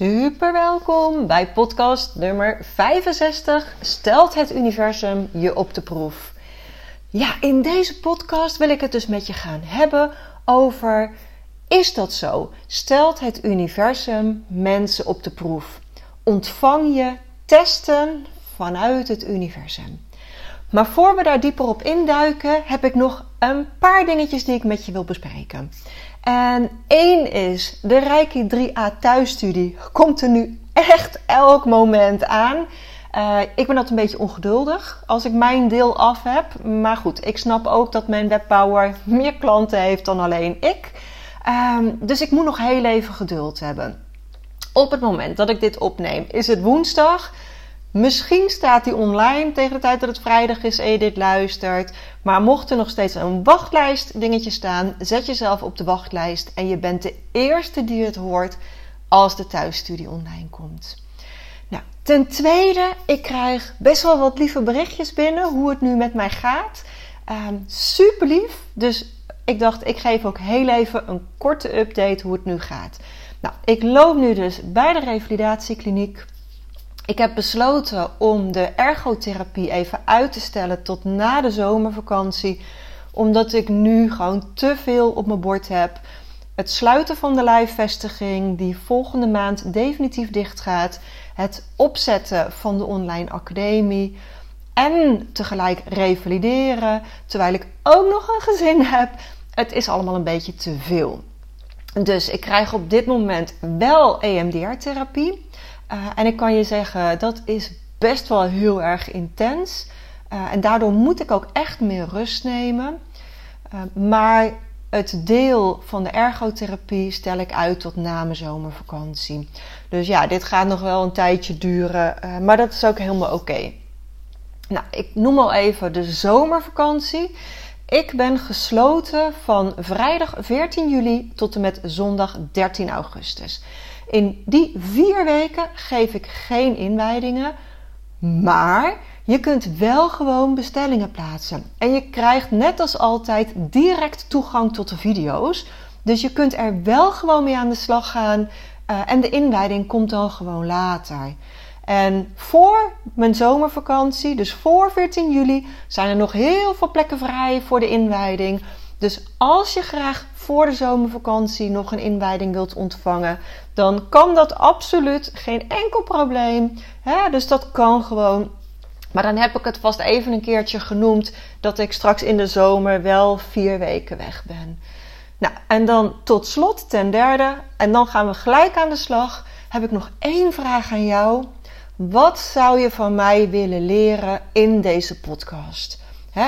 Super welkom bij podcast nummer 65. Stelt het universum je op de proef? Ja, in deze podcast wil ik het dus met je gaan hebben over: is dat zo? Stelt het universum mensen op de proef? Ontvang je testen vanuit het universum? Maar voor we daar dieper op induiken, heb ik nog een paar dingetjes die ik met je wil bespreken. En één is, de Reiki 3A thuisstudie komt er nu echt elk moment aan. Uh, ik ben dat een beetje ongeduldig als ik mijn deel af heb. Maar goed, ik snap ook dat mijn webbouwer meer klanten heeft dan alleen ik. Um, dus ik moet nog heel even geduld hebben. Op het moment dat ik dit opneem, is het woensdag. Misschien staat hij online tegen de tijd dat het vrijdag is en je dit luistert. Maar mocht er nog steeds een wachtlijst dingetje staan, zet jezelf op de wachtlijst en je bent de eerste die het hoort als de thuisstudie online komt. Nou, ten tweede, ik krijg best wel wat lieve berichtjes binnen hoe het nu met mij gaat. Um, super lief. Dus ik dacht, ik geef ook heel even een korte update hoe het nu gaat. Nou, ik loop nu dus bij de revalidatiekliniek. Ik heb besloten om de ergotherapie even uit te stellen tot na de zomervakantie, omdat ik nu gewoon te veel op mijn bord heb. Het sluiten van de lijfvestiging, die volgende maand definitief dicht gaat. Het opzetten van de online academie. En tegelijk revalideren, terwijl ik ook nog een gezin heb. Het is allemaal een beetje te veel. Dus ik krijg op dit moment wel EMDR-therapie. Uh, en ik kan je zeggen, dat is best wel heel erg intens. Uh, en daardoor moet ik ook echt meer rust nemen. Uh, maar het deel van de ergotherapie stel ik uit tot na mijn zomervakantie. Dus ja, dit gaat nog wel een tijdje duren, maar dat is ook helemaal oké. Nou, ik noem al even de zomervakantie. Ik ben gesloten van vrijdag 14 juli tot en met zondag 13 augustus. In die vier weken geef ik geen inwijdingen, maar je kunt wel gewoon bestellingen plaatsen. En je krijgt net als altijd direct toegang tot de video's. Dus je kunt er wel gewoon mee aan de slag gaan. Uh, en de inwijding komt dan gewoon later. En voor mijn zomervakantie, dus voor 14 juli, zijn er nog heel veel plekken vrij voor de inwijding. Dus als je graag voor de zomervakantie nog een inwijding wilt ontvangen, dan kan dat absoluut geen enkel probleem. Hè? Dus dat kan gewoon. Maar dan heb ik het vast even een keertje genoemd dat ik straks in de zomer wel vier weken weg ben. Nou, en dan tot slot, ten derde, en dan gaan we gelijk aan de slag. Heb ik nog één vraag aan jou. Wat zou je van mij willen leren in deze podcast?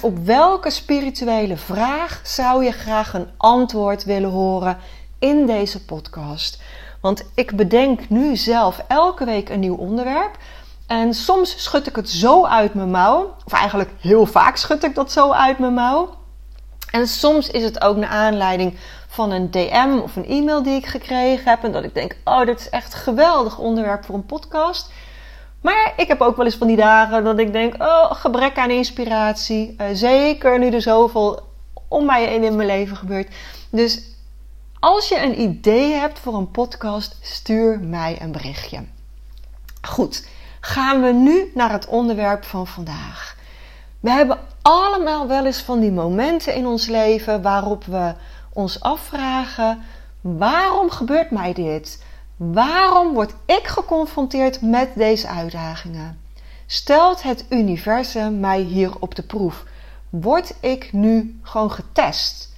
Op welke spirituele vraag zou je graag een antwoord willen horen in deze podcast? Want ik bedenk nu zelf elke week een nieuw onderwerp. En soms schud ik het zo uit mijn mouw. Of eigenlijk heel vaak schud ik dat zo uit mijn mouw. En soms is het ook naar aanleiding van een DM of een e-mail die ik gekregen heb. En dat ik denk: oh, dit is echt geweldig onderwerp voor een podcast. Maar ik heb ook wel eens van die dagen dat ik denk: oh, gebrek aan inspiratie. Uh, zeker nu er zoveel om mij heen in mijn leven gebeurt. Dus als je een idee hebt voor een podcast, stuur mij een berichtje. Goed, gaan we nu naar het onderwerp van vandaag. We hebben allemaal wel eens van die momenten in ons leven waarop we ons afvragen: waarom gebeurt mij dit? Waarom word ik geconfronteerd met deze uitdagingen? Stelt het universum mij hier op de proef? Word ik nu gewoon getest?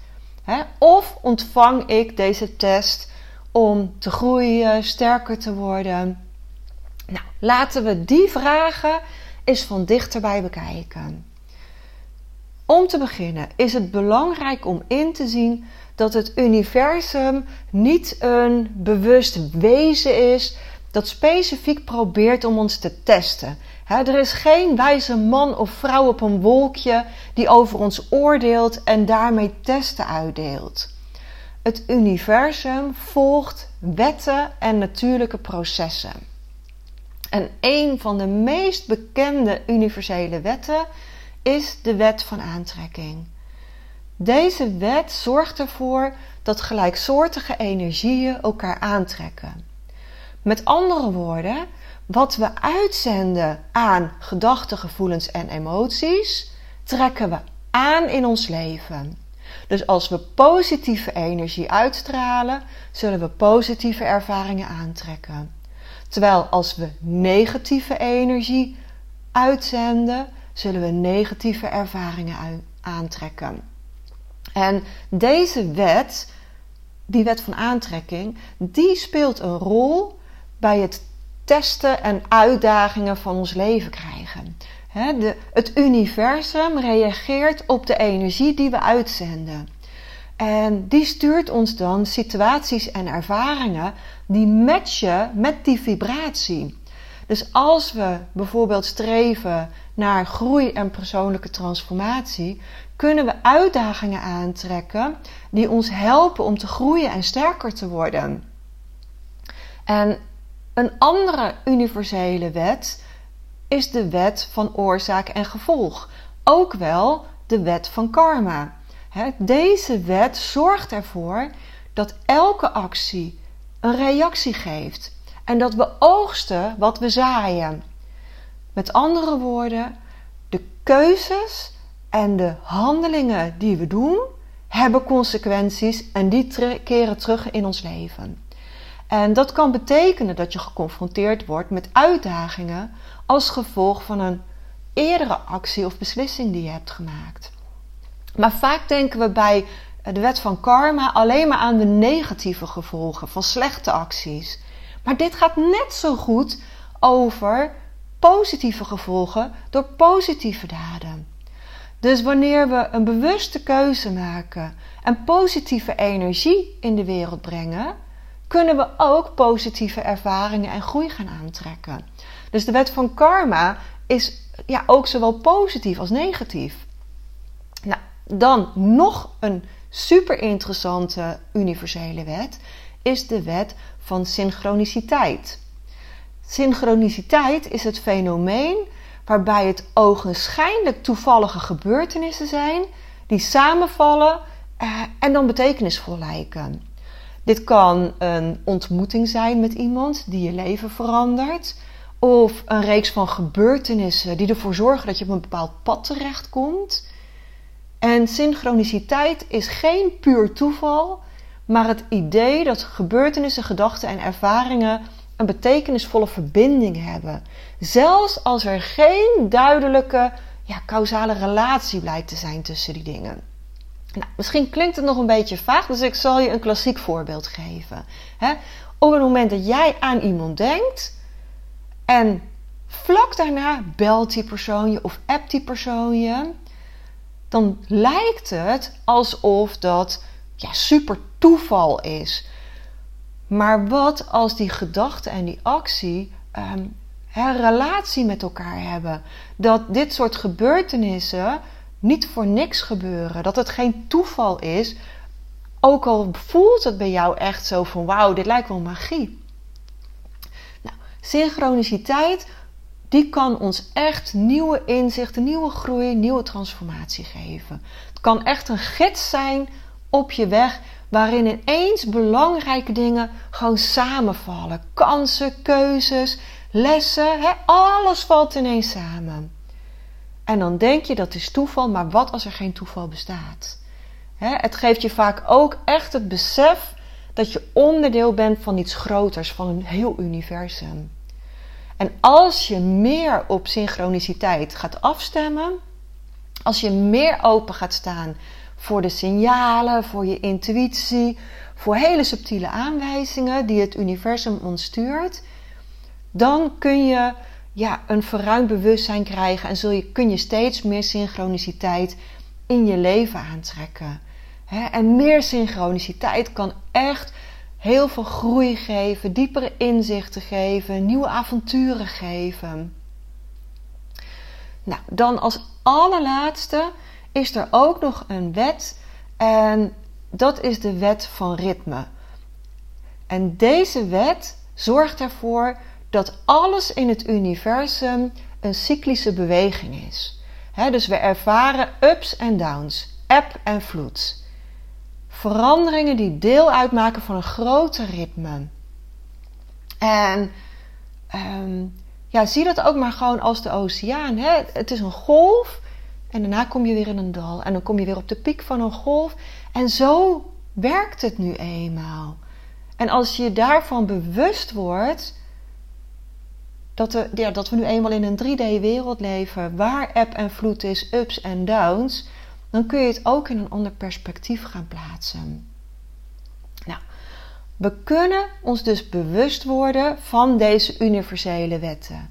Of ontvang ik deze test om te groeien, sterker te worden? Nou, laten we die vragen eens van dichterbij bekijken. Om te beginnen is het belangrijk om in te zien dat het universum niet een bewust wezen is dat specifiek probeert om ons te testen. er is geen wijze man of vrouw op een wolkje die over ons oordeelt en daarmee testen uitdeelt. Het universum volgt wetten en natuurlijke processen. En een van de meest bekende universele wetten is de wet van aantrekking. Deze wet zorgt ervoor dat gelijksoortige energieën elkaar aantrekken. Met andere woorden, wat we uitzenden aan gedachten, gevoelens en emoties, trekken we aan in ons leven. Dus als we positieve energie uitstralen, zullen we positieve ervaringen aantrekken. Terwijl als we negatieve energie uitzenden, zullen we negatieve ervaringen aantrekken. En deze wet, die wet van aantrekking, die speelt een rol bij het testen en uitdagingen van ons leven krijgen. het universum reageert op de energie die we uitzenden. En die stuurt ons dan situaties en ervaringen die matchen met die vibratie. Dus als we bijvoorbeeld streven naar groei en persoonlijke transformatie, kunnen we uitdagingen aantrekken die ons helpen om te groeien en sterker te worden. En een andere universele wet is de wet van oorzaak en gevolg, ook wel de wet van karma. Deze wet zorgt ervoor dat elke actie een reactie geeft en dat we oogsten wat we zaaien. Met andere woorden, de keuzes en de handelingen die we doen hebben consequenties en die keren terug in ons leven. En dat kan betekenen dat je geconfronteerd wordt met uitdagingen als gevolg van een eerdere actie of beslissing die je hebt gemaakt. Maar vaak denken we bij de wet van karma alleen maar aan de negatieve gevolgen van slechte acties. Maar dit gaat net zo goed over positieve gevolgen door positieve daden. Dus wanneer we een bewuste keuze maken en positieve energie in de wereld brengen, kunnen we ook positieve ervaringen en groei gaan aantrekken. Dus de wet van karma is ja, ook zowel positief als negatief. Nou, dan nog een super interessante universele wet is de wet van synchroniciteit. Synchroniciteit is het fenomeen waarbij het ogenschijnlijk toevallige gebeurtenissen zijn die samenvallen eh, en dan betekenisvol lijken. Dit kan een ontmoeting zijn met iemand die je leven verandert, of een reeks van gebeurtenissen die ervoor zorgen dat je op een bepaald pad terechtkomt. En synchroniciteit is geen puur toeval, maar het idee dat gebeurtenissen, gedachten en ervaringen een betekenisvolle verbinding hebben. Zelfs als er geen duidelijke ja, causale relatie blijkt te zijn tussen die dingen. Nou, misschien klinkt het nog een beetje vaag, dus ik zal je een klassiek voorbeeld geven. op het moment dat jij aan iemand denkt en vlak daarna belt die persoon je of appt die persoon je, dan lijkt het alsof dat ja, super toeval is. Maar wat als die gedachte en die actie um, een relatie met elkaar hebben? Dat dit soort gebeurtenissen niet voor niks gebeuren. Dat het geen toeval is. Ook al voelt het bij jou echt zo van wauw, dit lijkt wel magie. Nou, synchroniciteit, die kan ons echt nieuwe inzichten, nieuwe groei, nieuwe transformatie geven. Het kan echt een gids zijn op je weg waarin ineens belangrijke dingen gewoon samenvallen. Kansen, keuzes, lessen, hè, alles valt ineens samen. En dan denk je dat is toeval, maar wat als er geen toeval bestaat? Hè, het geeft je vaak ook echt het besef dat je onderdeel bent van iets groters, van een heel universum. En als je meer op synchroniciteit gaat afstemmen, als je meer open gaat staan voor de signalen, voor je intuïtie, voor hele subtiele aanwijzingen die het universum ons stuurt, dan kun je ja, een verruimd bewustzijn krijgen en zul je, kun je steeds meer synchroniciteit in je leven aantrekken. En meer synchroniciteit kan echt heel veel groei geven, diepere inzichten geven, nieuwe avonturen geven. Nou, dan als allerlaatste is er ook nog een wet en dat is de wet van ritme. En deze wet zorgt ervoor dat alles in het universum een cyclische beweging is. dus we ervaren ups en downs, eb en vloed. Veranderingen die deel uitmaken van een groter ritme. En ehm, ja, zie dat ook maar gewoon als de oceaan. Het is een golf en daarna kom je weer in een dal. En dan kom je weer op de piek van een golf. En zo werkt het nu eenmaal. En als je daarvan bewust wordt, dat, we, ja, dat we nu eenmaal in een 3D-wereld leven, waar eb en vloed is, ups en downs, dan kun je het ook in een ander perspectief gaan plaatsen. Nou, we kunnen ons dus bewust worden van deze universele wetten.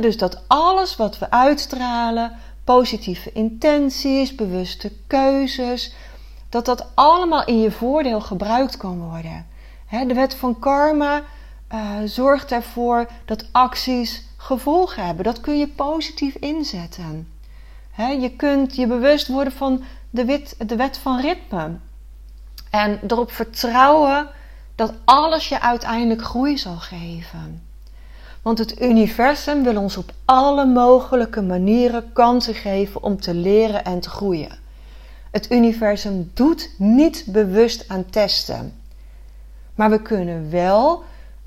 dus dat alles wat we uitstralen, positieve intenties, bewuste keuzes, dat dat allemaal in je voordeel gebruikt kan worden. de wet van karma uh, zorgt ervoor dat acties gevolgen hebben. Dat kun je positief inzetten. je kunt je bewust worden van de wet van ritme. En erop vertrouwen dat alles je uiteindelijk groei zal geven. Want het universum wil ons op alle mogelijke manieren kansen geven om te leren en te groeien. Het universum doet niet bewust aan testen. Maar we kunnen wel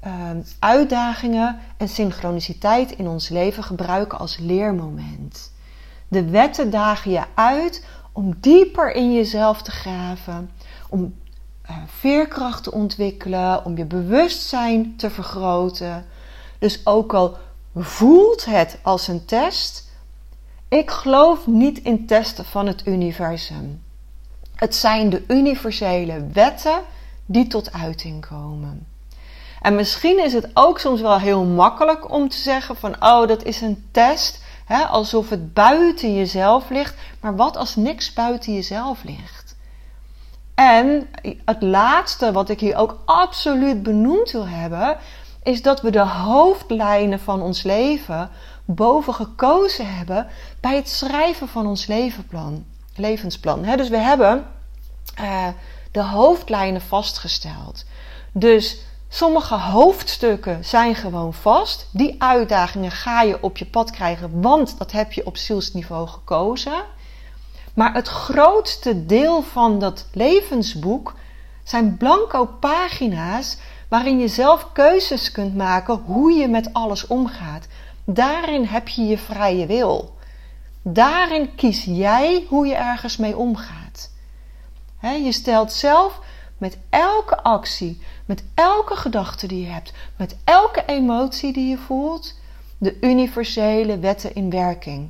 uh, uitdagingen en synchroniciteit in ons leven gebruiken als leermoment. De wetten dagen je uit om dieper in jezelf te graven, om uh, veerkracht te ontwikkelen, om je bewustzijn te vergroten. Dus ook al voelt het als een test, ik geloof niet in testen van het universum. Het zijn de universele wetten die tot uiting komen. En misschien is het ook soms wel heel makkelijk om te zeggen van oh, dat is een test, hè, alsof het buiten jezelf ligt. Maar wat als niks buiten jezelf ligt? En het laatste wat ik hier ook absoluut benoemd wil hebben, is dat we de hoofdlijnen van ons leven boven gekozen hebben bij het schrijven van ons levenplan, levensplan. dus we hebben uh, de hoofdlijnen vastgesteld. Dus sommige hoofdstukken zijn gewoon vast. Die uitdagingen ga je op je pad krijgen, want dat heb je op zielsniveau gekozen. Maar het grootste deel van dat levensboek zijn blanco pagina's waarin je zelf keuzes kunt maken hoe je met alles omgaat. Daarin heb je je vrije wil. Daarin kies jij hoe je ergens mee omgaat. je stelt zelf met elke actie, met elke gedachte die je hebt, met elke emotie die je voelt, de universele wetten in werking.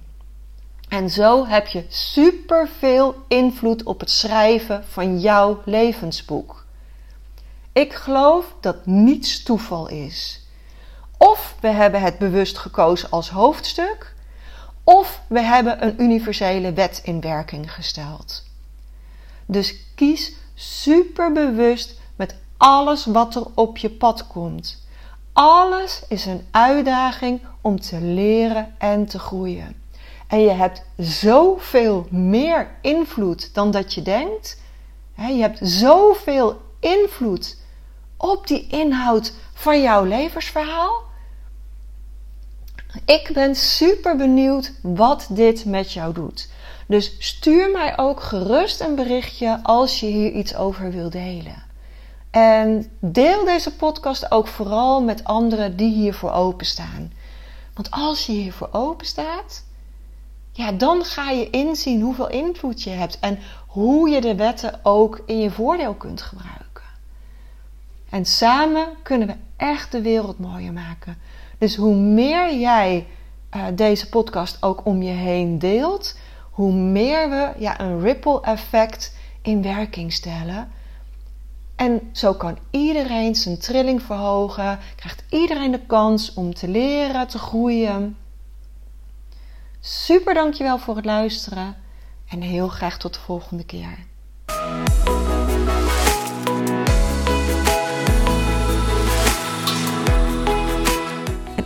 En zo heb je superveel invloed op het schrijven van jouw levensboek. Ik geloof dat niets toeval is. Of we hebben het bewust gekozen als hoofdstuk, of we hebben een universele wet in werking gesteld. Dus kies superbewust met alles wat er op je pad komt. Alles is een uitdaging om te leren en te groeien. En je hebt zoveel meer invloed dan dat je denkt. Je hebt zoveel invloed op die inhoud van jouw levensverhaal. Ik ben super benieuwd wat dit met jou doet. Dus stuur mij ook gerust een berichtje als je hier iets over wil delen. En deel deze podcast ook vooral met anderen die hiervoor openstaan. Want als je hiervoor open staat, ja, dan ga je inzien hoeveel invloed je hebt en hoe je de wetten ook in je voordeel kunt gebruiken. En samen kunnen we echt de wereld mooier maken. Dus hoe meer jij uh, deze podcast ook om je heen deelt, hoe meer we ja, een ripple effect in werking stellen. En zo kan iedereen zijn trilling verhogen, krijgt iedereen de kans om te leren, te groeien. Super dankjewel voor het luisteren En heel graag tot de volgende keer.